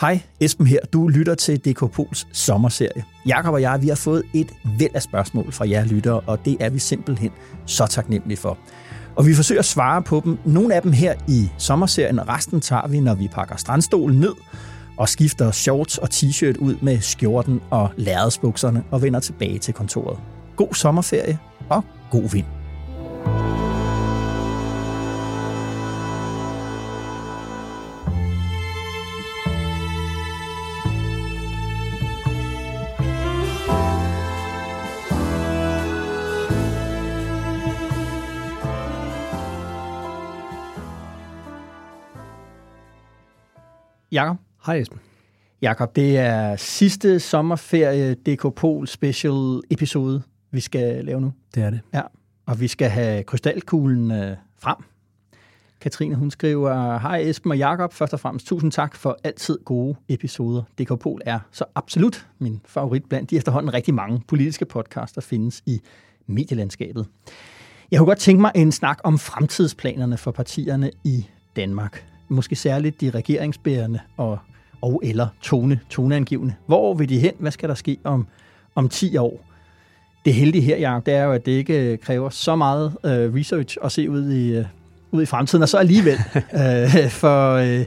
Hej, Esben her. Du lytter til DK Pols sommerserie. Jakob og jeg, vi har fået et væld af spørgsmål fra jer lyttere, og det er vi simpelthen så taknemmelige for. Og vi forsøger at svare på dem. Nogle af dem her i sommerserien, resten tager vi, når vi pakker strandstolen ned og skifter shorts og t-shirt ud med skjorten og lærredsbukserne og vender tilbage til kontoret. God sommerferie og god vind. Jakob, Hej Esben. Jakob, det er sidste sommerferie DK Pol special episode, vi skal lave nu. Det er det. Ja, og vi skal have krystalkuglen øh, frem. Katrine, hun skriver, Hej Esben og Jakob, først og fremmest tusind tak for altid gode episoder. DK Pol er så absolut min favorit blandt de efterhånden rigtig mange politiske podcasts, der findes i medielandskabet. Jeg kunne godt tænke mig en snak om fremtidsplanerne for partierne i Danmark. Måske særligt de regeringsbærende og, og eller tone, toneangivende. Hvor vil de hen? Hvad skal der ske om, om 10 år? Det heldige her, Jacob, det er jo, at det ikke kræver så meget øh, research at se ud i, øh, ud i fremtiden, og så alligevel. øh, for øh,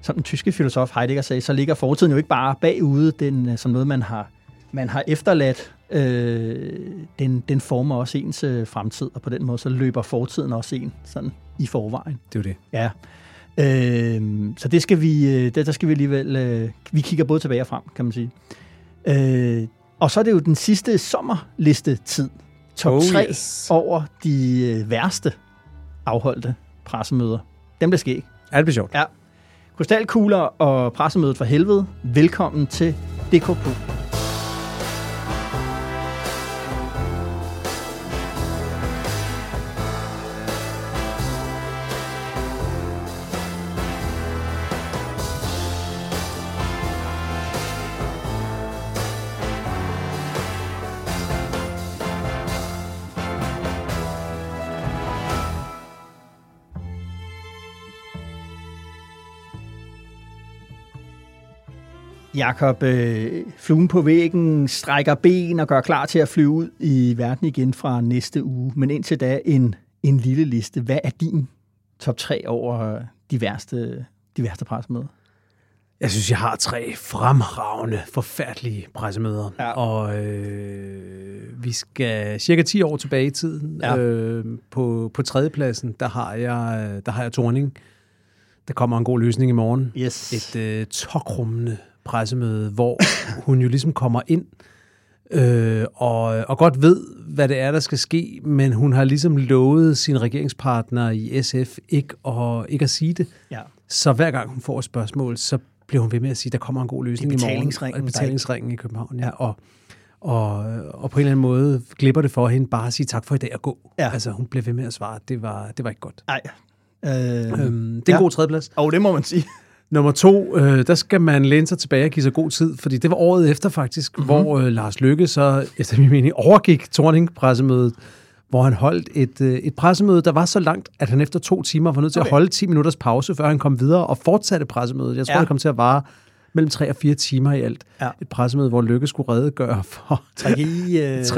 som den tyske filosof Heidegger sagde, så ligger fortiden jo ikke bare bagude, den, øh, som noget, man har, man har efterladt. Øh, den, den former også ens øh, fremtid, og på den måde så løber fortiden også en sådan i forvejen. Det er jo det. Ja. Øh, så det skal vi, øh, der, der skal vi alligevel, øh, vi kigger både tilbage og frem, kan man sige. Øh, og så er det jo den sidste sommerliste-tid. Top Oh, 3 yes. over de øh, værste afholdte pressemøder. Dem der skæg. Er det bliver sjovt? Ja. Krystalkugler og pressemødet for helvede. Velkommen til DKP. Jakob, øh, fluen på væggen strækker ben og gør klar til at flyve ud i verden igen fra næste uge. Men indtil da en, en lille liste. Hvad er din top 3 over de værste, de værste pressemøder? Jeg synes, jeg har tre fremragende, forfærdelige pressemøder. Ja. Og øh, vi skal cirka 10 år tilbage i tiden. Ja. Øh, på, på tredjepladsen, der har jeg, der har jeg Torning. Der kommer en god løsning i morgen. Yes. Et øh, tokrummende pressemøde, hvor hun jo ligesom kommer ind øh, og, og godt ved, hvad det er, der skal ske, men hun har ligesom lovet sin regeringspartner i SF ikke at, ikke at sige det. Ja. Så hver gang hun får et spørgsmål, så bliver hun ved med at sige, der kommer en god løsning i morgen. Og betalingsringen i København, ja. Og, og, og på en eller anden måde glipper det for hende bare at sige tak for i dag og gå. Ja. Altså hun blev ved med at svare, det var, det var ikke godt. Nej. Øh, Øhm, det er en Ja. god tredjeplads. og det må man sige. Nummer to, øh, der skal man læne sig tilbage og give sig god tid, fordi det var året efter faktisk, Mhm. mm-hmm. hvor øh, Lars Lykke så, efter min mening, overgik Torning-pressemødet, hvor han holdt et, øh, et pressemøde, der var så langt, at han efter to timer var nødt til. Okay. at holde 10 minutters pause, før han kom videre og fortsatte pressemødet. Jeg tror, Ja. det kom til at vare mellem 3 og 4 timer i alt. Ja. Et pressemøde, hvor Lykke skulle redegøre for 3G, øh,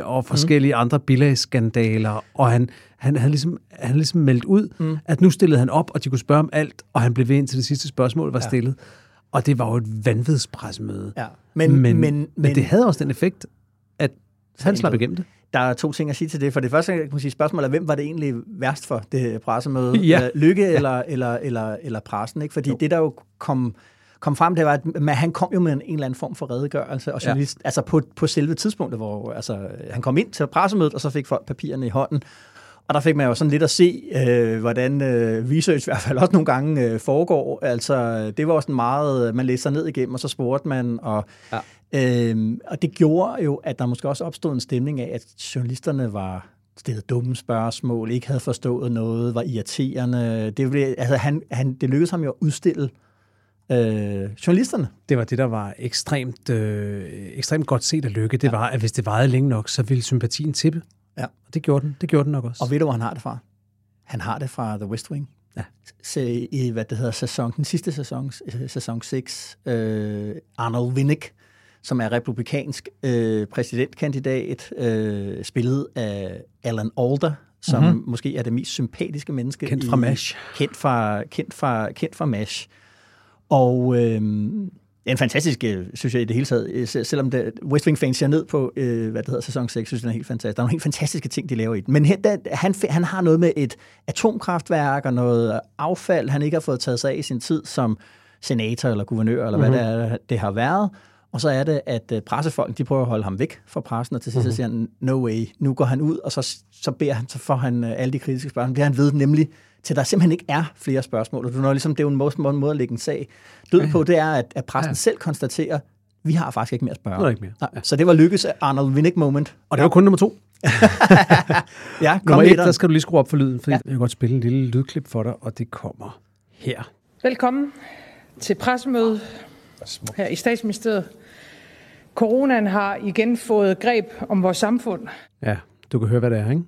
3GI og forskellige mm. andre bilagsskandaler, og han, han havde ligesom, han havde ligesom meldt ud, mm. at nu stillede han op, og de kunne spørge om alt, og han blev ved indtil det sidste spørgsmål var Ja. ja. stillet. Og det var jo et vanvidspressemøde. Ja. Men, Men, men, men, det havde også den effekt, at han slap igennem det. Der er to ting at sige til det. For det første kan man sige spørgsmålet er, hvem var det egentlig værst for det pressemøde? Ja. Øh, Lykke eller, eller, eller, eller pressen? Ikke? Fordi jo. det der jo kom, kom frem, det var, at man, han kom jo med en, en eller anden form for redegørelse, og Ja. journalist, altså på, på selve tidspunktet, hvor altså, han kom ind til pressemødet, og så fik folk papirerne i hånden. Og der fik man jo sådan lidt at se, øh, hvordan øh, research i hvert fald også nogle gange øh, foregår. Altså, det var også meget, man læser ned igennem, og så spurgte man, og, ja. øh, og det gjorde jo, at der måske også opstod en stemning af, at journalisterne var stillet dumme spørgsmål, ikke havde forstået noget, var irriterende. Det, blev, altså, han, han, det lykkedes ham jo at udstille øh, journalisterne. Det var det, der var ekstremt, øh, ekstremt godt set af Lykke. Det ja. var, at hvis det varede længe nok, så ville sympatien tippe. Ja. Og det gjorde den. Det gjorde den nok også. Og ved du, hvor han har det fra? Han har det fra The West Wing. Ja. Så I, hvad det hedder, sæson, den sidste sæson, sæson 6, øh, Arnold Winnick, som er republikansk øh, præsidentkandidat, øh, spillet af Alan Alda, som mm-hmm. måske er det mest sympatiske menneske. Kendt fra i, MASH. Kendt fra, kendt fra, kendt fra MASH. Og øh, det en fantastisk, øh, synes jeg i det hele taget, øh, selvom det, West Wing fans ser ned på, øh, hvad det hedder, sæson 6, synes jeg, den er helt fantastisk. Der er nogle helt fantastiske ting, de laver i den. Men her, der, han, han har noget med et atomkraftværk og noget affald, han ikke har fået taget sig af i sin tid som senator eller guvernør, eller mm-hmm. hvad det, er, det har været. Og så er det, at pressefolk, de prøver at holde ham væk fra pressen, og til sidst mm-hmm. siger han, no way, nu går han ud, og så, så beder han, så får han alle de kritiske spørgsmål, bliver han ved nemlig, til der simpelthen ikke er flere spørgsmål. Og du når ligesom, det er jo en måde, måde, måde at lægge en sag død på, det er, at, at pressen ja. selv konstaterer, vi har faktisk ikke mere at spørge. Ikke mere. Nej, ja. Så det var lykkes Arnold Winnick moment. Og det var kun nummer to. ja, nummer et, der skal du lige skrue op for lyden, for ja. jeg vil godt spille en lille lydklip for dig, og det kommer her. Velkommen til pressemødet her i statsministeriet. Coronaen har igen fået greb om vores samfund. Ja, du kan høre, hvad det er, ikke?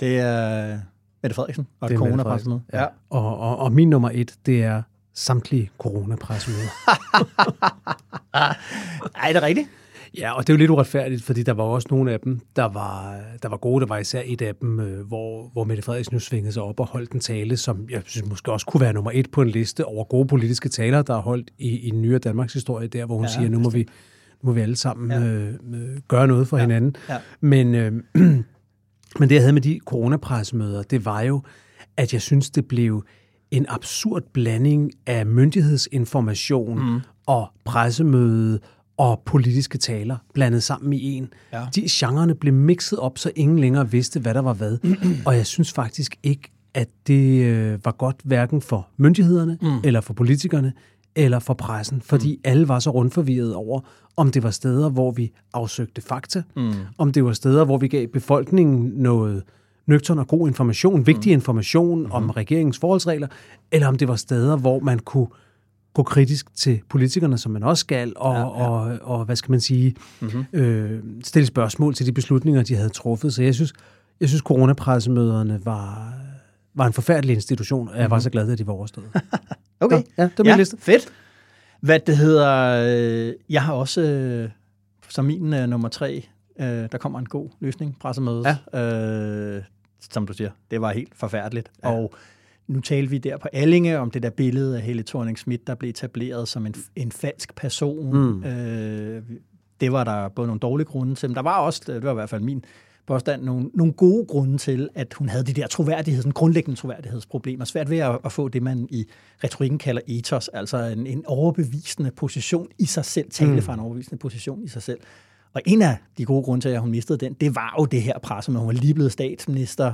Det er Mette Frederiksen og det et coronapressemøde. Ja. Og, og, og min nummer et, det er samtlige coronapressemøder. Ej, er det rigtigt? Ja, og det er jo lidt uretfærdigt, fordi der var også nogle af dem, der var, der var gode. Der var især et af dem, øh, hvor, hvor Mette Frederiksen nu svingede sig op og holdt en tale, som jeg synes måske også kunne være nummer et på en liste over gode politiske taler, der er holdt i, i nyere Danmarks historie, der hvor hun ja, siger, nu må vi, nu må vi alle sammen ja. øh, gøre noget for ja. hinanden. Ja. Men, øh, men det, jeg havde med de coronapressemøder, det var jo, at jeg synes, det blev en absurd blanding af myndighedsinformation mm. og pressemøde og politiske taler blandet sammen i en. Ja. De genrerne blev mixet op, så ingen længere vidste, hvad der var hvad. og jeg synes faktisk ikke, at det øh, var godt hverken for myndighederne mm. eller for politikerne eller for pressen, fordi mm. alle var så rundforvirret over, om det var steder, hvor vi afsøgte fakta, mm. om det var steder, hvor vi gav befolkningen noget nøgtern og god information, vigtig mm. information mm. om regeringens forholdsregler, eller om det var steder, hvor man kunne gå kritisk til politikerne, som man også skal, og, ja, ja. og, og hvad skal man sige, mm-hmm. øh, stille spørgsmål til de beslutninger, de havde truffet. Så jeg synes, jeg synes coronapressemøderne var, var en forfærdelig institution, og jeg var mhm. så glad, at de var overstået. okay, så, ja, det var min ja, liste. fedt. Hvad det hedder, øh, jeg har også øh, som min uh, nummer tre, uh, der kommer en god løsning, pressemødet. Ja. Uh, som du siger, det var helt forfærdeligt. Ja. Og nu talte vi der på Allinge om det der billede af Helle thorning Schmidt, der blev etableret som en, en falsk person. Mm. Øh, det var der både nogle dårlige grunde til, men der var også, det var i hvert fald min påstand, nogle, nogle gode grunde til, at hun havde de der troværdighed, sådan grundlæggende troværdighedsproblemer. Svært ved at, at få det, man i retorikken kalder ethos, altså en, en overbevisende position i sig selv, tale mm. fra en overbevisende position i sig selv. Og en af de gode grunde til, at hun mistede den, det var jo det her pres, at hun var lige blevet statsminister,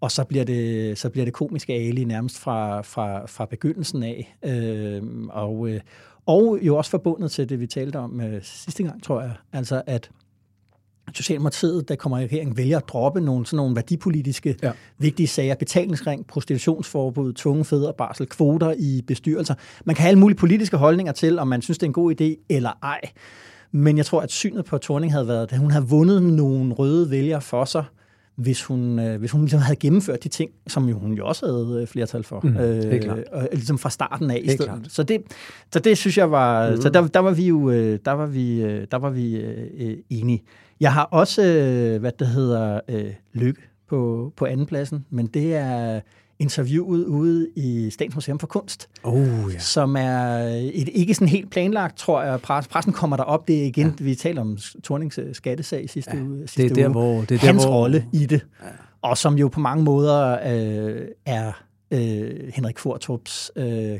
og så bliver det, så bliver det komiske Ali nærmest fra, fra, fra begyndelsen af. Øh, og, øh, og jo også forbundet til det, vi talte om øh, sidste gang, tror jeg. Altså at Socialdemokratiet, der kommer i regeringen, vælger at droppe nogle, sådan nogle værdipolitiske ja. vigtige sager. Betalingsring, prostitutionsforbud, tvunget fædre, barsel, kvoter i bestyrelser. Man kan have alle mulige politiske holdninger til, om man synes, det er en god idé eller ej. Men jeg tror, at synet på Torning havde været, at hun havde vundet nogle røde vælgere for sig, hvis hun, øh, hvis hun ligesom havde gennemført de ting, som jo, hun jo også havde øh, flertal for. Mm, øh, og, ligesom fra starten af i stedet. Så det, så det synes jeg var... Mm. Så der, der var vi jo øh, der var vi, øh, der var vi øh, enige. Jeg har også, hvad det hedder, øh, lykke på, på andenpladsen, men det er interviewet ude i Statens Museum for Kunst, oh, ja. som er et, ikke sådan helt planlagt, tror jeg. Pressen kommer der op. Det er igen, ja. vi taler om Tornings øh, skattesag sidste ja, uge. Sidste det er der, uge. Hvor, det er Hans der, hvor... rolle i det. Ja. Og som jo på mange måder øh, er øh, Henrik Fortrups øh,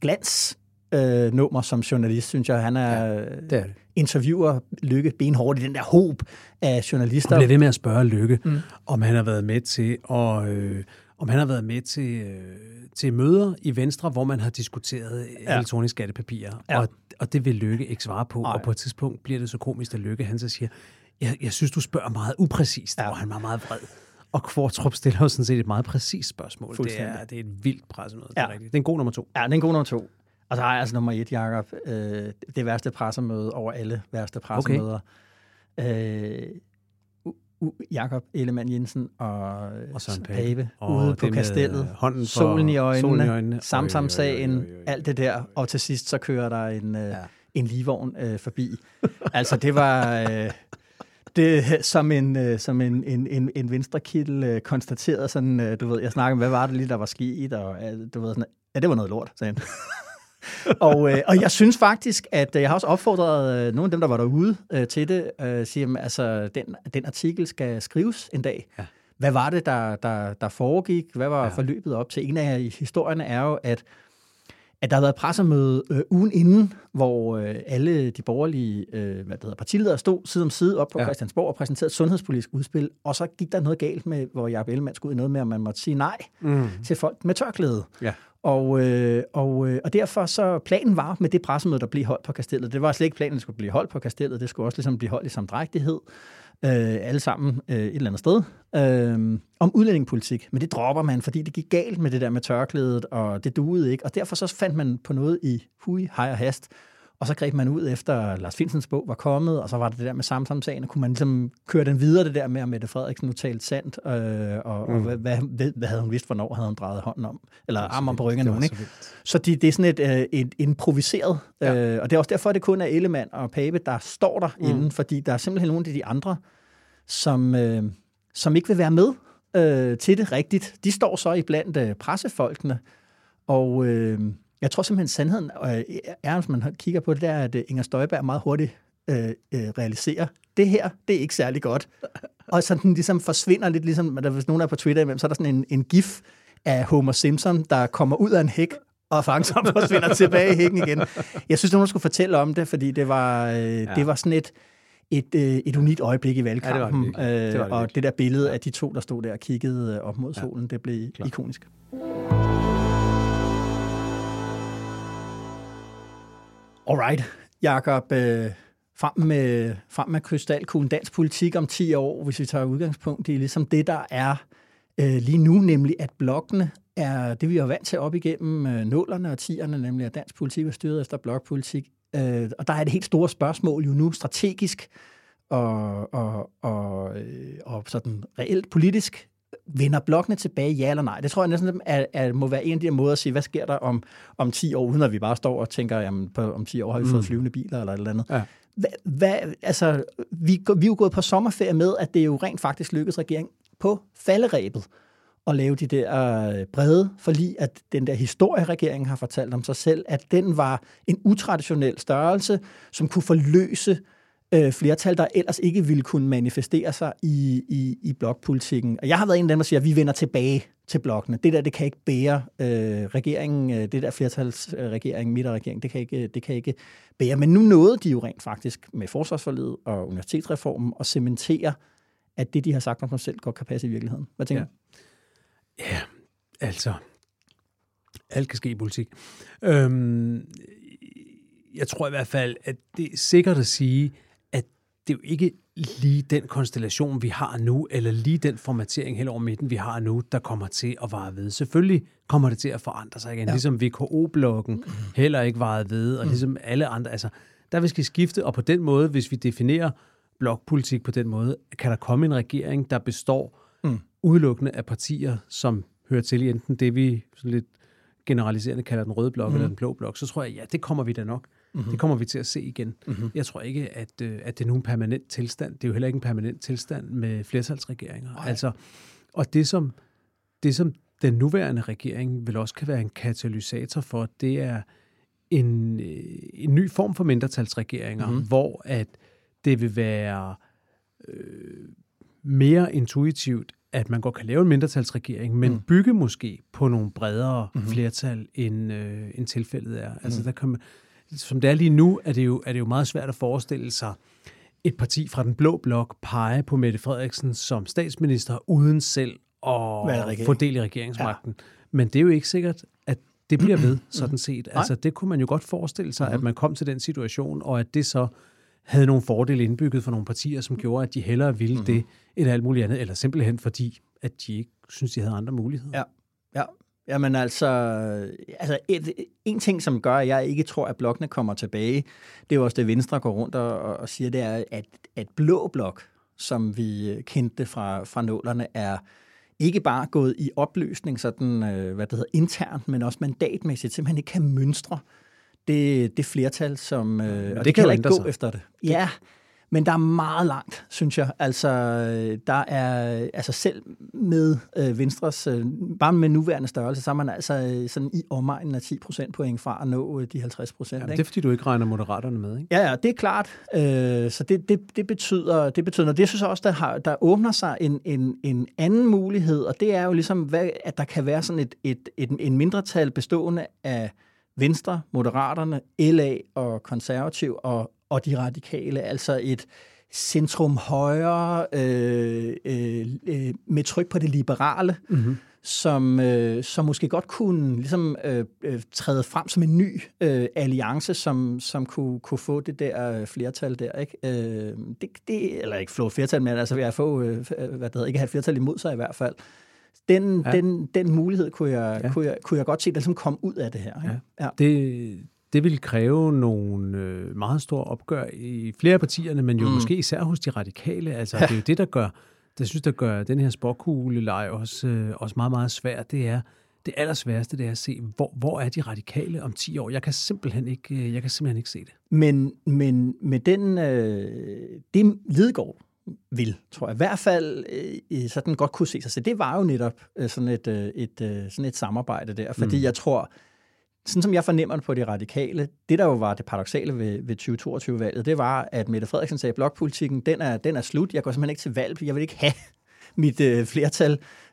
glans øh, nummer som journalist, synes jeg. Han er, ja, det er det. interviewer Lykke benhårdt i den der håb af journalister. Han bliver ved med at spørge Lykke, mm. om han har været med til at, øh, om han har været med til, øh, til møder i Venstre, hvor man har diskuteret ja. elektroniske skattepapirer. Ja. Og, og det vil Lykke ikke svare på. Ej. Og på et tidspunkt bliver det så komisk, at Lykke han så siger, jeg, jeg synes, du spørger meget upræcist, ja. og han var meget vred. Og Kvartrup stiller jo sådan set et meget præcist spørgsmål. Det er, det er et vildt pressemøde. Ja. Det, er rigtigt. det er en god nummer to. Ja, det er en god nummer to. Og så har jeg altså nummer et, Jacob. Øh, det værste pressemøde over alle værste pressemøder. Okay. Øh, Jakob Ellemann Jensen og, og Søren Pape, ude på kastellet, hånden solen i øjnene, solen i øjnene. Samsamsagen, alt det der, og til sidst så kører der en, øh, ja. en livvogn øh, forbi. altså det var... Øh, det, som en, øh, som en, en, en, en venstrekittel øh, konstaterede sådan, øh, du ved, jeg snakkede om, hvad var det lige, der var sket, og øh, du ved sådan, ja, det var noget lort, sagde han. og, øh, og jeg synes faktisk, at øh, jeg har også opfordret øh, nogle af dem, der var derude øh, til det, øh, siger, at altså, den, den artikel skal skrives en dag. Ja. Hvad var det, der, der, der foregik? Hvad var ja. forløbet op til? En af historierne er jo, at at der har været pressemøde øh, ugen inden, hvor øh, alle de borgerlige øh, hvad det hedder, partiledere stod side om side op på ja. Christiansborg og præsenterede et sundhedspolitisk udspil, og så gik der noget galt med, hvor Jacob Ellemann skulle ud i noget med, at man måtte sige nej mm. til folk med tørklæde. Ja. Og, øh, og, øh, og derfor så planen var med det pressemøde, der blev holdt på kastellet. Det var slet ikke planen, at det skulle blive holdt på kastellet. Det skulle også ligesom blive holdt i samdrægtighed. Øh, alle sammen øh, et eller andet sted. Øh, om udlændingepolitik. Men det dropper man, fordi det gik galt med det der med tørklædet, og det duede ikke. Og derfor så fandt man på noget i hui, hej og hast, og så greb man ud efter Lars Finsens bog var kommet, og så var det det der med samsamsagen, og kunne man ligesom køre den videre, det der med, at Mette Frederiksen nu talte sandt, øh, og, mm. og hvad, hvad, hvad, havde hun vidst, hvornår havde hun drejet hånden om, eller armen om på ryggen af nogen. Ikke? Så, det, det er sådan et, øh, et improviseret, ja. øh, og det er også derfor, at det kun er Ellemann og Pape, der står der mm. inden, fordi der er simpelthen nogle af de andre, som, øh, som ikke vil være med øh, til det rigtigt. De står så i blandt øh, pressefolkene, og... Øh, jeg tror simpelthen, sandheden øh, er, hvis man kigger på det, der, at øh, Inger Støjberg meget hurtigt øh, øh, realiserer, det her, det er ikke særlig godt. Og så den ligesom forsvinder lidt, ligesom, der, hvis nogen er på Twitter, så er der sådan en, en gif af Homer Simpson, der kommer ud af en hæk, og langsomt forsvinder tilbage i hækken igen. Jeg synes, nogen skulle fortælle om det, fordi det var, øh, ja. det var sådan et, et, øh, et unikt øjeblik i valgkampen. Ja, det var det, det, var det og det der billede af de to, der stod der og kiggede op mod solen, ja. det blev Klar. ikonisk. Alright, Jakob. Øh, frem med, frem med krystalkuglen. Dansk politik om 10 år, hvis vi tager udgangspunkt i ligesom det, der er øh, lige nu, nemlig at blokkene er det, vi er vant til op igennem øh, nullerne og tierne, nemlig at dansk politik er styret efter blokpolitik. Øh, og der er det helt store spørgsmål jo nu strategisk og, og, og, øh, og sådan reelt politisk vender blokkene tilbage, ja eller nej? Det tror jeg næsten at, at må være en af de måder at sige, hvad sker der om, om 10 år, uden at vi bare står og tænker, jamen på, om 10 år har vi fået mm. flyvende biler eller et eller andet. Ja. Hvad, hvad, altså, vi, vi er jo gået på sommerferie med, at det jo rent faktisk lykkedes regeringen på falderæbet at lave de der øh, brede forlig, at den der historie, regeringen har fortalt om sig selv, at den var en utraditionel størrelse, som kunne forløse øh, flertal, der ellers ikke ville kunne manifestere sig i, i, i blokpolitikken. Og jeg har været en af dem, der siger, at vi vender tilbage til blokkene. Det der, det kan ikke bære øh, regeringen, øh, det der flertalsregering, midterregering, det kan, ikke, det kan ikke bære. Men nu nåede de jo rent faktisk med forsvarsforledet og universitetsreformen at cementere, at det, de har sagt om sig selv, godt kan passe i virkeligheden. Hvad tænker du? Ja. ja, altså, alt kan ske i politik. Øhm, jeg tror i hvert fald, at det er sikkert at sige, det er jo ikke lige den konstellation, vi har nu, eller lige den formatering hen over midten, vi har nu, der kommer til at vare ved. Selvfølgelig kommer det til at forandre sig igen, ja. ligesom VKO-blokken mm. heller ikke varet ved, og mm. ligesom alle andre. Altså, der vil ske skifte, og på den måde, hvis vi definerer blokpolitik på den måde, kan der komme en regering, der består mm. udelukkende af partier, som hører til i enten det, vi sådan lidt generaliserende kalder den røde blok mm. eller den blå blok, så tror jeg, ja, det kommer vi da nok Mm-hmm. Det kommer vi til at se igen. Mm-hmm. Jeg tror ikke, at, øh, at det er nogen permanent tilstand. Det er jo heller ikke en permanent tilstand med flertalsregeringer. Ej. Altså, og det som, det, som den nuværende regering vil også kan være en katalysator for, det er en, øh, en ny form for mindretalsregeringer, mm-hmm. hvor at det vil være øh, mere intuitivt at man godt kan lave en mindretalsregering, men mm. bygge måske på nogle bredere mm-hmm. flertal, end, øh, end tilfældet er. Altså, mm. der kan man, som det er lige nu, er det, jo, er det jo meget svært at forestille sig et parti fra den blå blok pege på Mette Frederiksen som statsminister, uden selv at få del i regeringsmagten. Ja. Men det er jo ikke sikkert, at det bliver ved, sådan set. Altså, det kunne man jo godt forestille sig, at man kom til den situation, og at det så havde nogle fordele indbygget for nogle partier, som gjorde, at de hellere ville mm-hmm. det end alt muligt andet, eller simpelthen fordi, at de ikke synes, de havde andre muligheder. Ja, ja. Jamen altså, altså et, en ting, som gør, at jeg ikke tror, at blokkene kommer tilbage, det er jo også det, Venstre går rundt og, og siger, det er, at, at blå blok, som vi kendte fra, fra nålerne, er ikke bare gået i opløsning sådan, øh, hvad det hedder, internt, men også mandatmæssigt, simpelthen ikke kan mønstre det, det flertal, som... Øh, og det, det kan jo ikke gå sig. efter det. Ja, men der er meget langt, synes jeg. Altså, der er, altså selv med øh, Venstres, øh, bare med nuværende størrelse, så er man altså øh, sådan i omegnen af 10 point fra at nå øh, de 50 procent. Ja, det er, fordi du ikke regner moderaterne med, ikke? Ja, ja, det er klart. Øh, så det, det, det, betyder, det betyder, og det synes jeg også, der, har, der åbner sig en, en, en anden mulighed, og det er jo ligesom, hvad, at der kan være sådan et, et, et, en mindretal bestående af Venstre, Moderaterne, LA og Konservativ og, og de radikale, altså et centrum højre øh, øh, øh, med tryk på det liberale, mm-hmm. som, øh, som måske godt kunne ligesom, øh, øh, træde frem som en ny øh, alliance, som, som kunne, kunne få det der flertal der. Ikke? Øh, det, det, eller ikke få flertal, men altså at få, øh, hvad det hedder, ikke have et flertal imod sig i hvert fald. Den, ja. den, den mulighed kunne jeg, ja. kunne, jeg, kunne jeg godt se, der ligesom kom ud af det her. Ikke? Ja. Ja. Det, det vil kræve nogle øh, meget store opgør i flere af partierne, men jo mm. måske især hos de radikale. Altså, ja. det er jo det, der gør, det synes, der gør den her sporkugle også, øh, også meget, meget svært. Det er, det allersværeste, det er at se, hvor, hvor er de radikale om 10 år? Jeg kan simpelthen ikke, øh, jeg kan simpelthen ikke se det. Men, men med den, øh, det Lidegaard vil, tror jeg. I hvert fald øh, sådan godt kunne se sig. Så det var jo netop øh, sådan, et, øh, et, øh, sådan et samarbejde der, fordi mm. jeg tror, sådan som jeg fornemmer det på de radikale, det der jo var det paradoxale ved, ved 2022-valget, det var, at Mette Frederiksen sagde, at blokpolitikken, den er, den er slut. Jeg går simpelthen ikke til valg. Jeg vil ikke have mit øh, flertal,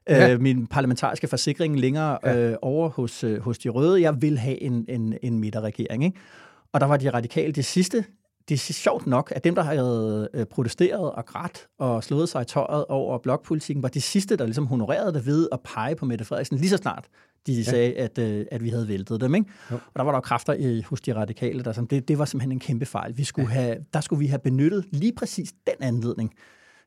øh, ja. min parlamentariske forsikring længere ja. øh, over hos, øh, hos de røde. Jeg vil have en, en, en midterregering. Ikke? Og der var de radikale det sidste, det er sjovt nok, at dem, der havde øh, protesteret og grædt og slået sig i tøjet over blokpolitikken, var de sidste, der ligesom honorerede det ved at pege på Mette Frederiksen lige så snart de ja. sagde, at, øh, at vi havde væltet dem. Ikke? Og der var der jo kræfter i, hos de radikale, der som, det, det var simpelthen en kæmpe fejl. Vi skulle ja. have, der skulle vi have benyttet lige præcis den anledning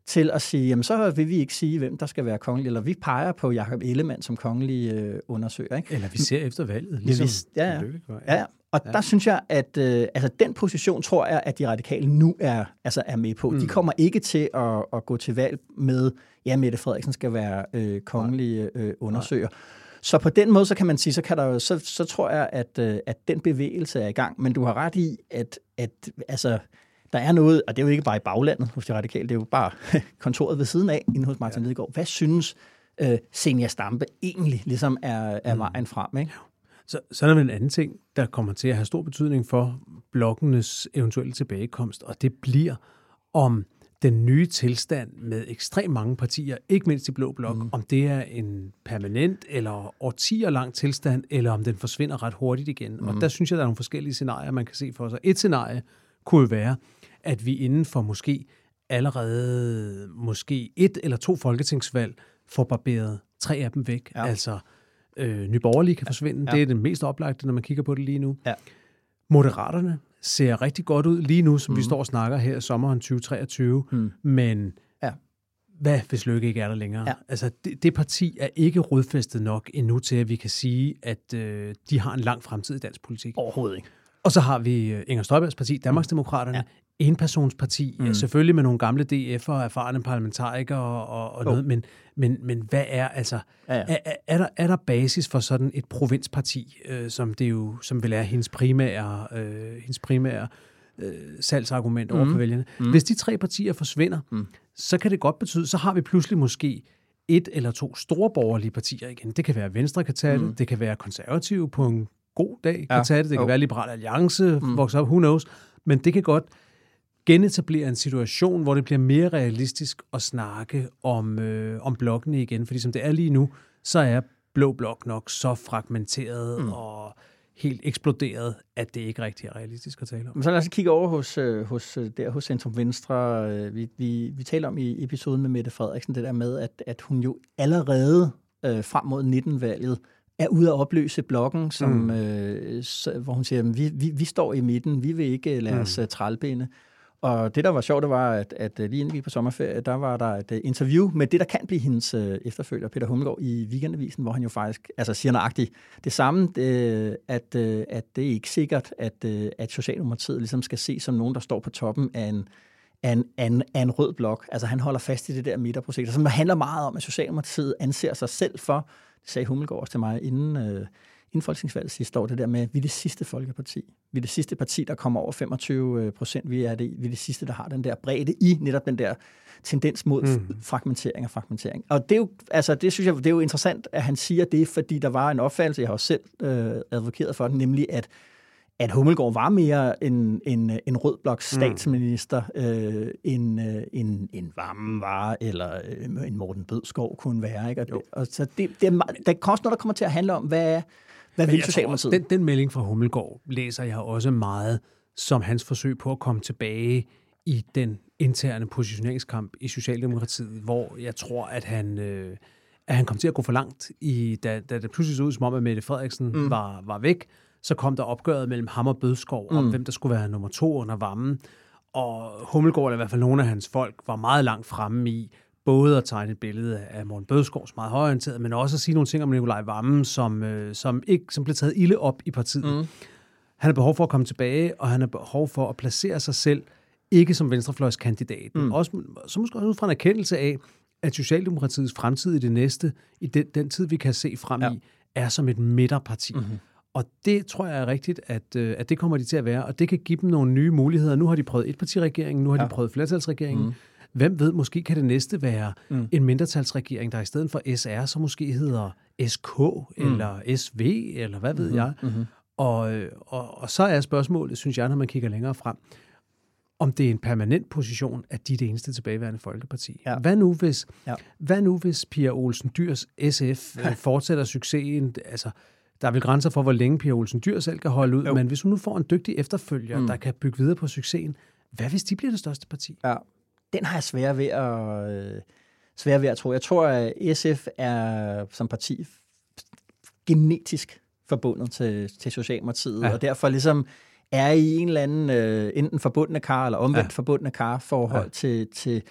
til at sige, jamen så vil vi ikke sige, hvem der skal være kongelig, eller vi peger på Jakob Ellemann som kongelig øh, undersøger. Ikke? Eller vi ser efter valget, ligesom ja, ja. ja. ja. Og ja. der synes jeg, at øh, altså, den position tror jeg, at de radikale nu er, altså, er med på. Mm. De kommer ikke til at, at gå til valg med, ja, Mette Frederiksen skal være øh, kongelig øh, undersøger. Nej. Så på den måde, så kan man sige, så, kan der, så, så tror jeg, at, øh, at den bevægelse er i gang. Men du har ret i, at, at altså, der er noget, og det er jo ikke bare i baglandet hos de radikale, det er jo bare kontoret ved siden af, inde hos Martin ja. Lidegaard. Hvad synes øh, Senior Stampe egentlig ligesom er, er mm. vejen frem? Ikke? Så, så er der en anden ting, der kommer til at have stor betydning for blokkenes eventuelle tilbagekomst, og det bliver om den nye tilstand med ekstremt mange partier, ikke mindst i Blå Blok, mm. om det er en permanent eller årtier lang tilstand, eller om den forsvinder ret hurtigt igen. Mm. Og der synes jeg, der er nogle forskellige scenarier, man kan se for sig. Et scenarie kunne være, at vi inden for måske allerede måske et eller to folketingsvalg får barberet tre af dem væk. Ja. Altså øh, Nyborgerlige kan forsvinde. Ja. Det er det mest oplagte, når man kigger på det lige nu. Ja. Moderaterne ser rigtig godt ud lige nu, som mm. vi står og snakker her i sommeren 2023. Mm. Men ja. hvad hvis Løkke ikke er der længere? Ja. Altså, det, det parti er ikke rodfæstet nok endnu til, at vi kan sige, at øh, de har en lang fremtid i dansk politik. Overhovedet ikke. Og så har vi øh, Inger Støjbergs parti, Danmarksdemokraterne, ja enpersonsparti, mm. selvfølgelig med nogle gamle DF'er og erfarne parlamentarikere og, og noget, men, men, men hvad er altså, ja, ja. Er, er, der, er der basis for sådan et provinsparti, øh, som det jo, som vil er hendes primære, øh, hendes primære øh, salgsargument over mm. for vælgerne? Mm. Hvis de tre partier forsvinder, mm. så kan det godt betyde, så har vi pludselig måske et eller to store borgerlige partier igen. Det kan være Venstre kan tage mm. det, det kan være konservative på en god dag kan ja. tage det, det kan oh. være Liberal Alliance, mm. vokse op, who knows, men det kan godt genetablere en situation, hvor det bliver mere realistisk at snakke om, øh, om blokkene igen. Fordi som det er lige nu, så er blå blok nok så fragmenteret mm. og helt eksploderet, at det ikke rigtig er realistisk at tale om. Men så lad os kigge over hos, øh, hos, øh, der hos Centrum Venstre. Øh, vi, vi, vi taler om i episoden med Mette Frederiksen, det der med, at, at hun jo allerede øh, frem mod 19-valget er ude at opløse blokken, som, mm. øh, så, hvor hun siger, vi, vi, vi står i midten, vi vil ikke lade os mm. trælbinde. Og det, der var sjovt, det var, at, at øh, lige inden vi på sommerferie, der var der et øh, interview med det, der kan blive hendes øh, efterfølger, Peter Hummelgaard, i Weekendavisen, hvor han jo faktisk altså, siger nøjagtigt det samme, det, at, at det er ikke sikkert, at, at Socialdemokratiet ligesom skal se som nogen, der står på toppen af en, af en, af en, af en rød blok. Altså han holder fast i det der midterprojekt, som handler meget om, at Socialdemokratiet anser sig selv for, det sagde Hummelgaard også til mig inden, øh, inden folketingsvalget sidste år, det der med, at vi er det sidste folkeparti. Vi er det sidste parti, der kommer over 25 øh, procent. Vi er det, vi er det sidste, der har den der bredde i netop den der tendens mod mm. fragmentering og fragmentering. Og det er jo, altså, det synes jeg, det er jo interessant, at han siger det, fordi der var en opfattelse, jeg har også selv øh, advokeret for den, nemlig at at Hummelgaard var mere en, en, en rød blok statsminister, mm. øh, end, øh, en, en varme var, eller øh, en Morten Bødskov kunne være. Ikke? Og, det, og så det, det er, der er også noget, der kommer til at handle om, hvad, hvad vil Socialdemokratiet? Den, den melding fra Hummelgaard læser jeg også meget som hans forsøg på at komme tilbage i den interne positioneringskamp i Socialdemokratiet, hvor jeg tror, at han, øh, at han kom til at gå for langt, i, da, da det pludselig så ud som om, at Mette Frederiksen mm. var, var væk. Så kom der opgøret mellem ham og Bødskov om, mm. hvem der skulle være nummer to under varmen. Og Hummelgaard, eller i hvert fald nogle af hans folk, var meget langt fremme i både at tegne et billede af Morten Bødskov, som meget højorienteret, men også at sige nogle ting om Nikolaj Vammen, som, øh, som, ikke, som blev taget ilde op i partiet. Mm. Han har behov for at komme tilbage, og han har behov for at placere sig selv, ikke som venstrefløjskandidat, mm. også, så måske også ud fra en erkendelse af, at Socialdemokratiets fremtid i det næste, i den, den tid, vi kan se frem ja. i, er som et midterparti. Mm-hmm. Og det tror jeg er rigtigt, at, øh, at det kommer de til at være, og det kan give dem nogle nye muligheder. Nu har de prøvet etpartiregeringen, nu har ja. de prøvet flertalsregeringen. Mm. Hvem ved, måske kan det næste være mm. en mindretalsregering, der i stedet for SR, så måske hedder SK mm. eller SV, eller hvad ved mm-hmm. jeg. Mm-hmm. Og, og, og så er spørgsmålet, synes jeg, når man kigger længere frem, om det er en permanent position, at de er det eneste tilbageværende folkeparti. Ja. Hvad, nu, hvis, ja. hvad nu hvis Pia Olsen Dyrs SF ja. fortsætter succesen? Altså, der er vel grænser for, hvor længe Pia Olsen Dyr selv kan holde ud, jo. men hvis hun nu får en dygtig efterfølger, mm. der kan bygge videre på succesen, hvad hvis de bliver det største parti? Ja, den har jeg svært ved at, øh, svært ved at tro. Jeg tror, at SF er som parti genetisk forbundet til, til Socialdemokratiet, ja. og derfor ligesom er i en eller anden øh, enten forbundne kar eller omvendt ja. forbundne kar forhold ja. til, til,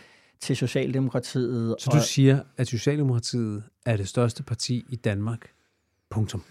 til Socialdemokratiet. Så du og, siger, at Socialdemokratiet er det største parti i Danmark? Punktum.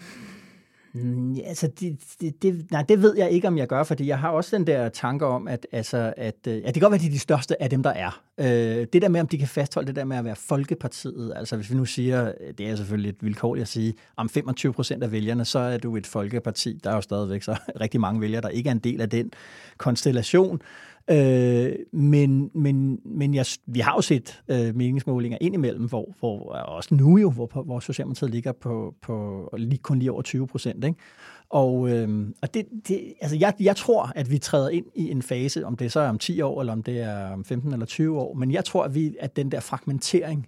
Mm, altså, det, det, det, nej, det ved jeg ikke, om jeg gør, fordi jeg har også den der tanke om, at, altså, at, øh, ja, det kan godt være, at de er de største af dem, der er. Øh, det der med, om de kan fastholde det der med at være Folkepartiet, altså hvis vi nu siger, det er selvfølgelig et vilkårligt at sige, om 25 procent af vælgerne, så er du et Folkeparti. Der er jo stadigvæk så rigtig mange vælgere, der ikke er en del af den konstellation. Øh, men men, men jeg, vi har jo set øh, meningsmålinger indimellem, hvor, hvor også nu jo, hvor, hvor Socialdemokratiet ligger på, på lige, kun lige over 20 procent. Ikke? Og, øh, og det, det, altså jeg, jeg tror, at vi træder ind i en fase, om det så er om 10 år, eller om det er om 15 eller 20 år, men jeg tror, at, vi, at den der fragmentering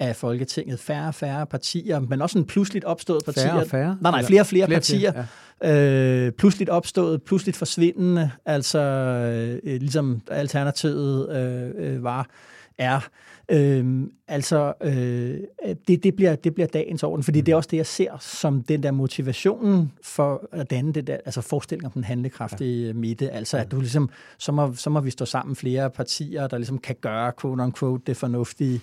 af Folketinget, færre og færre partier, men også en pludseligt opstået partier. Færre og færre? Nej, nej, flere og flere, flere partier. Flere, ja. øh, pludseligt opstået, pludseligt forsvindende, altså øh, ligesom alternativet øh, øh, var, er. Øh, altså, øh, det, det, bliver, det bliver dagens orden, fordi mm. det er også det, jeg ser som den der motivationen for at danne det der, altså forestilling om den handlekraftige ja. midte, altså at du ligesom, så må, så må vi stå sammen flere partier, der ligesom kan gøre, quote unquote, det fornuftige, Øh,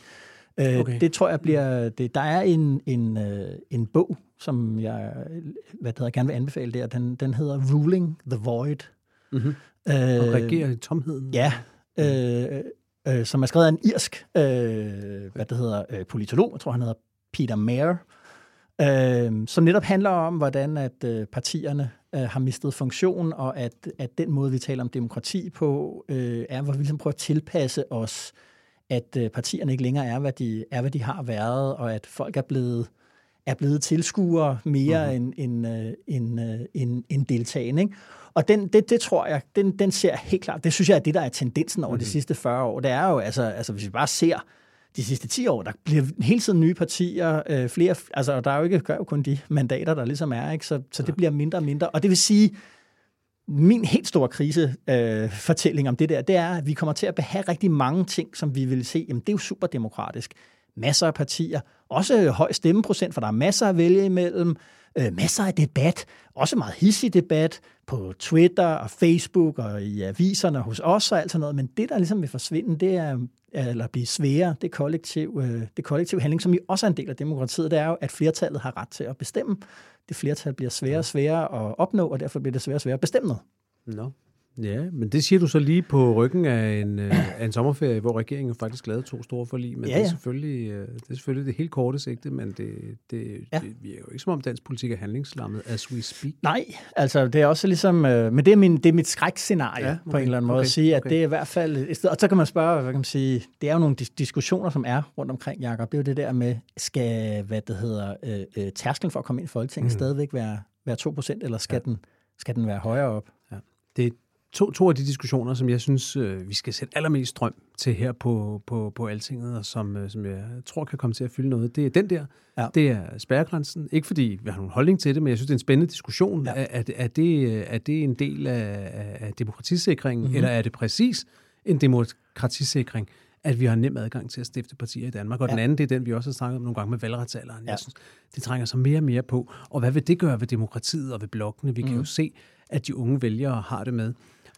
okay. Det tror jeg bliver... Det, der er en, en, øh, en bog, som jeg hvad det hedder, gerne vil anbefale der. Den, den hedder Ruling the Void. Mm-hmm. Øh, og regerer i tomheden. Ja, øh, øh, som er skrevet af en irsk øh, hvad det hedder, øh, politolog, jeg tror han hedder Peter Mayer, øh, som netop handler om, hvordan at øh, partierne øh, har mistet funktion, og at, at den måde, vi taler om demokrati på, øh, er, hvor vi ligesom prøver at tilpasse os at øh, partierne ikke længere er hvad, de, er, hvad de har været, og at folk er blevet er blevet tilskuere mere mm-hmm. end, end, øh, end, øh, end, end deltagende. Ikke? Og den, det, det tror jeg, den, den ser helt klart, det synes jeg er det, der er tendensen over mm-hmm. de sidste 40 år. Det er jo, altså, altså hvis vi bare ser de sidste 10 år, der bliver hele tiden nye partier, øh, flere, altså der er jo ikke gør jo kun de mandater, der ligesom er, ikke? Så, så det bliver mindre og mindre. Og det vil sige, min helt store krisefortælling øh, fortælling om det der, det er, at vi kommer til at have rigtig mange ting, som vi vil se, jamen det er jo super demokratisk. Masser af partier, også høj stemmeprocent, for der er masser at vælge imellem, øh, masser af debat, også meget hissig debat på Twitter og Facebook og i aviserne hos os og alt sådan noget, men det, der ligesom vil forsvinde, det er, eller blive sværere, det kollektiv, øh, det kollektiv handling, som jo også er en del af demokratiet, det er jo, at flertallet har ret til at bestemme. Det flertal bliver sværere og sværere at opnå, og derfor bliver det sværere og sværere at bestemme noget. No. Ja, men det siger du så lige på ryggen af en, øh, af en sommerferie, hvor regeringen faktisk lavede to store forlig. Men ja, ja. Det, er selvfølgelig, øh, det er selvfølgelig det helt korte sigte, men det, det, ja. det virker jo ikke som om dansk politik er handlingslammet, as we speak. Nej, altså det er også ligesom, øh, men det er, min, det er mit skrækscenarie ja, okay, på en eller anden måde okay, at sige, at okay. det er i hvert fald og så kan man spørge, hvad kan man sige, det er jo nogle diskussioner, som er rundt omkring, Jacob. Det er jo det der med, skal, hvad det hedder, øh, tærsklen for at komme ind i Folketinget mm. stadigvæk være, være 2%, eller skal, ja. den, skal den være højere op? Ja. Det, to, to af de diskussioner, som jeg synes, øh, vi skal sætte allermest strøm til her på, på, på Altinget, og som, øh, som jeg tror kan komme til at fylde noget, det er den der. Ja. Det er spærregrænsen. Ikke fordi vi har nogen holdning til det, men jeg synes, det er en spændende diskussion. Ja. Er, er, er, det, er det en del af, af demokratisikringen, mm-hmm. eller er det præcis en demokratisikring? at vi har nem adgang til at stifte partier i Danmark. Og ja. den anden, det er den, vi også har snakket om nogle gange med valgretsalderen. Ja. Jeg synes, det trænger sig mere og mere på. Og hvad vil det gøre ved demokratiet og ved blokkene? Vi mm. kan jo mhm. se, at de unge vælgere har det med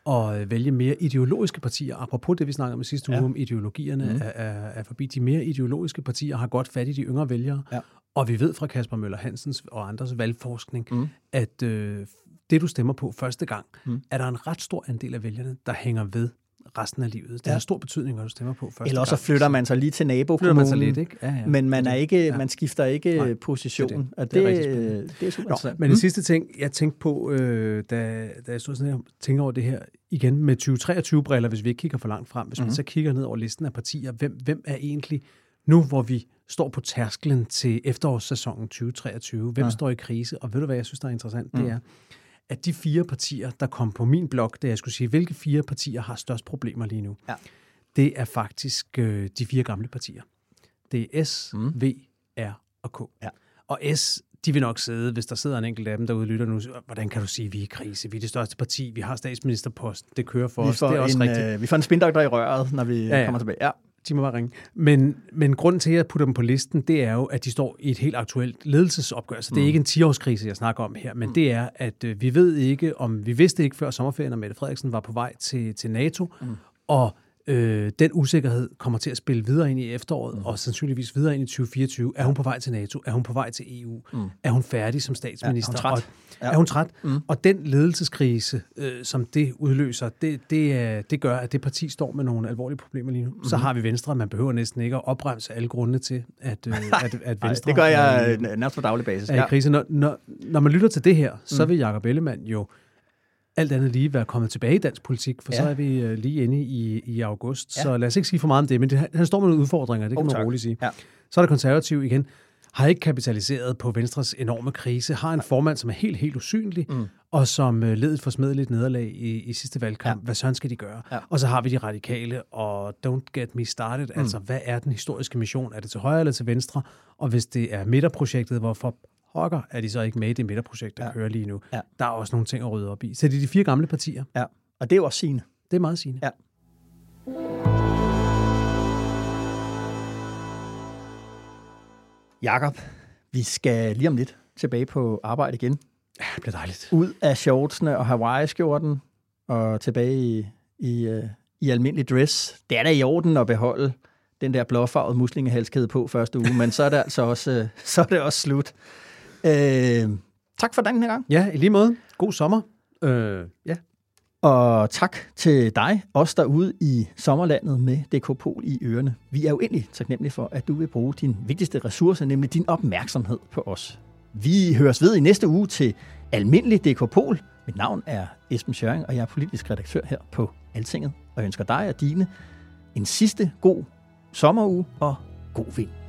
at øh, vælge mere ideologiske partier. Apropos det, vi snakkede om sidste uge, ja. om ideologierne mm. er, er, er forbi. De mere ideologiske partier har godt fat i de yngre vælgere. Ja. Og vi ved fra Kasper Møller Hansens og andres valgforskning, mm. at øh, det, du stemmer på første gang, mm. er der en ret stor andel af vælgerne, der hænger ved resten af livet. Det ja. har stor betydning, hvad du stemmer på første Eller også gang. flytter man sig lige til nabokommunen. Man sig lidt, ikke? Ja, ja. Men man, er ikke, ja. man skifter ikke Nej, position. Det, det. det, det, det er super Nå, Men mm. den sidste ting, jeg tænkte på, øh, da, da jeg stod sådan her, tænker over det her igen med 2023-briller, hvis vi ikke kigger for langt frem, hvis mm. man mhm. så kigger ned over listen af partier, hvem, hvem er egentlig, nu hvor vi står på tærsklen til efterårssæsonen 2023, hvem ja. står i krise? Og ved du hvad, jeg synes, der er interessant? Mm. Det er, at de fire partier, der kom på min blog, da jeg skulle sige, hvilke fire partier har størst problemer lige nu, ja. det er faktisk øh, de fire gamle partier. Det er S, mm. V, R og K. Ja. Og S, de vil nok sidde, hvis der sidder en enkelt af dem, derude lytter nu, hvordan kan du sige, at vi er i krise? Vi er det største parti, vi har statsministerpost, det kører for vi os, det er også en, rigtigt. Øh, vi får en spindoktor i røret, når vi ja, ja. kommer tilbage. Ja de må bare ringe. Men, men grunden til, at jeg putter dem på listen, det er jo, at de står i et helt aktuelt ledelsesopgør. Så det er mm. ikke en 10-årskrise, jeg snakker om her, men mm. det er, at øh, vi ved ikke, om vi vidste ikke før sommerferien, at Mette Frederiksen var på vej til, til NATO, mm. og øh, den usikkerhed kommer til at spille videre ind i efteråret, mm. og sandsynligvis videre ind i 2024. Er hun på vej til NATO? Er hun på vej til EU? Mm. Er hun færdig som statsminister? Ja, er hun træt? Og, ja. Er hun træt? Mm. Og den ledelseskrise, øh, som det udløser, det, det, det gør, at det parti står med nogle alvorlige problemer lige nu. Mm. Så har vi Venstre. Man behøver næsten ikke at opbremse alle grunde til, at, øh, at, at Venstre... Ej, det gør jeg øh, nærmest på daglig basis. Er i krise. Når, når, når man lytter til det her, så mm. vil Jacob Ellemann jo alt andet lige være kommet tilbage i dansk politik, for ja. så er vi øh, lige inde i, i august. Ja. Så lad os ikke sige for meget om det, men det, han står med nogle udfordringer, det kan oh, man roligt sige. Ja. Så er der konservativ igen, har ikke kapitaliseret på Venstres enorme krise, har en formand, som er helt, helt usynlig, mm. og som uh, led et forsmedeligt nederlag i, i sidste valgkamp. Ja. Hvad sådan skal de gøre? Ja. Og så har vi de radikale, og don't get me started. Mm. Altså, hvad er den historiske mission? Er det til højre eller til venstre? Og hvis det er midterprojektet, hvorfor pokker er de så ikke med i det midterprojekt, der ja. kører lige nu. Ja. Der er også nogle ting at rydde op i. Så det er de fire gamle partier. Ja, og det er jo også sine. Det er meget sine. Ja. Jakob, vi skal lige om lidt tilbage på arbejde igen. Ja, det bliver dejligt. Ud af shortsene og Hawaii-skjorten og tilbage i, i, uh, i almindelig dress. Det er da i orden at beholde den der blåfarvede muslingehalskæde på første uge, men så er det altså også, uh, så er det også slut. Øh, tak for den her gang. Ja, i lige måde. God sommer. Øh, ja. Og tak til dig, os derude i sommerlandet med DK Pol i ørerne. Vi er jo endelig taknemmelige for, at du vil bruge din vigtigste ressource, nemlig din opmærksomhed på os. Vi høres ved i næste uge til Almindelig DK Pol. Mit navn er Esben Schøring, og jeg er politisk redaktør her på Altinget. Og jeg ønsker dig og dine en sidste god sommeruge og god vind.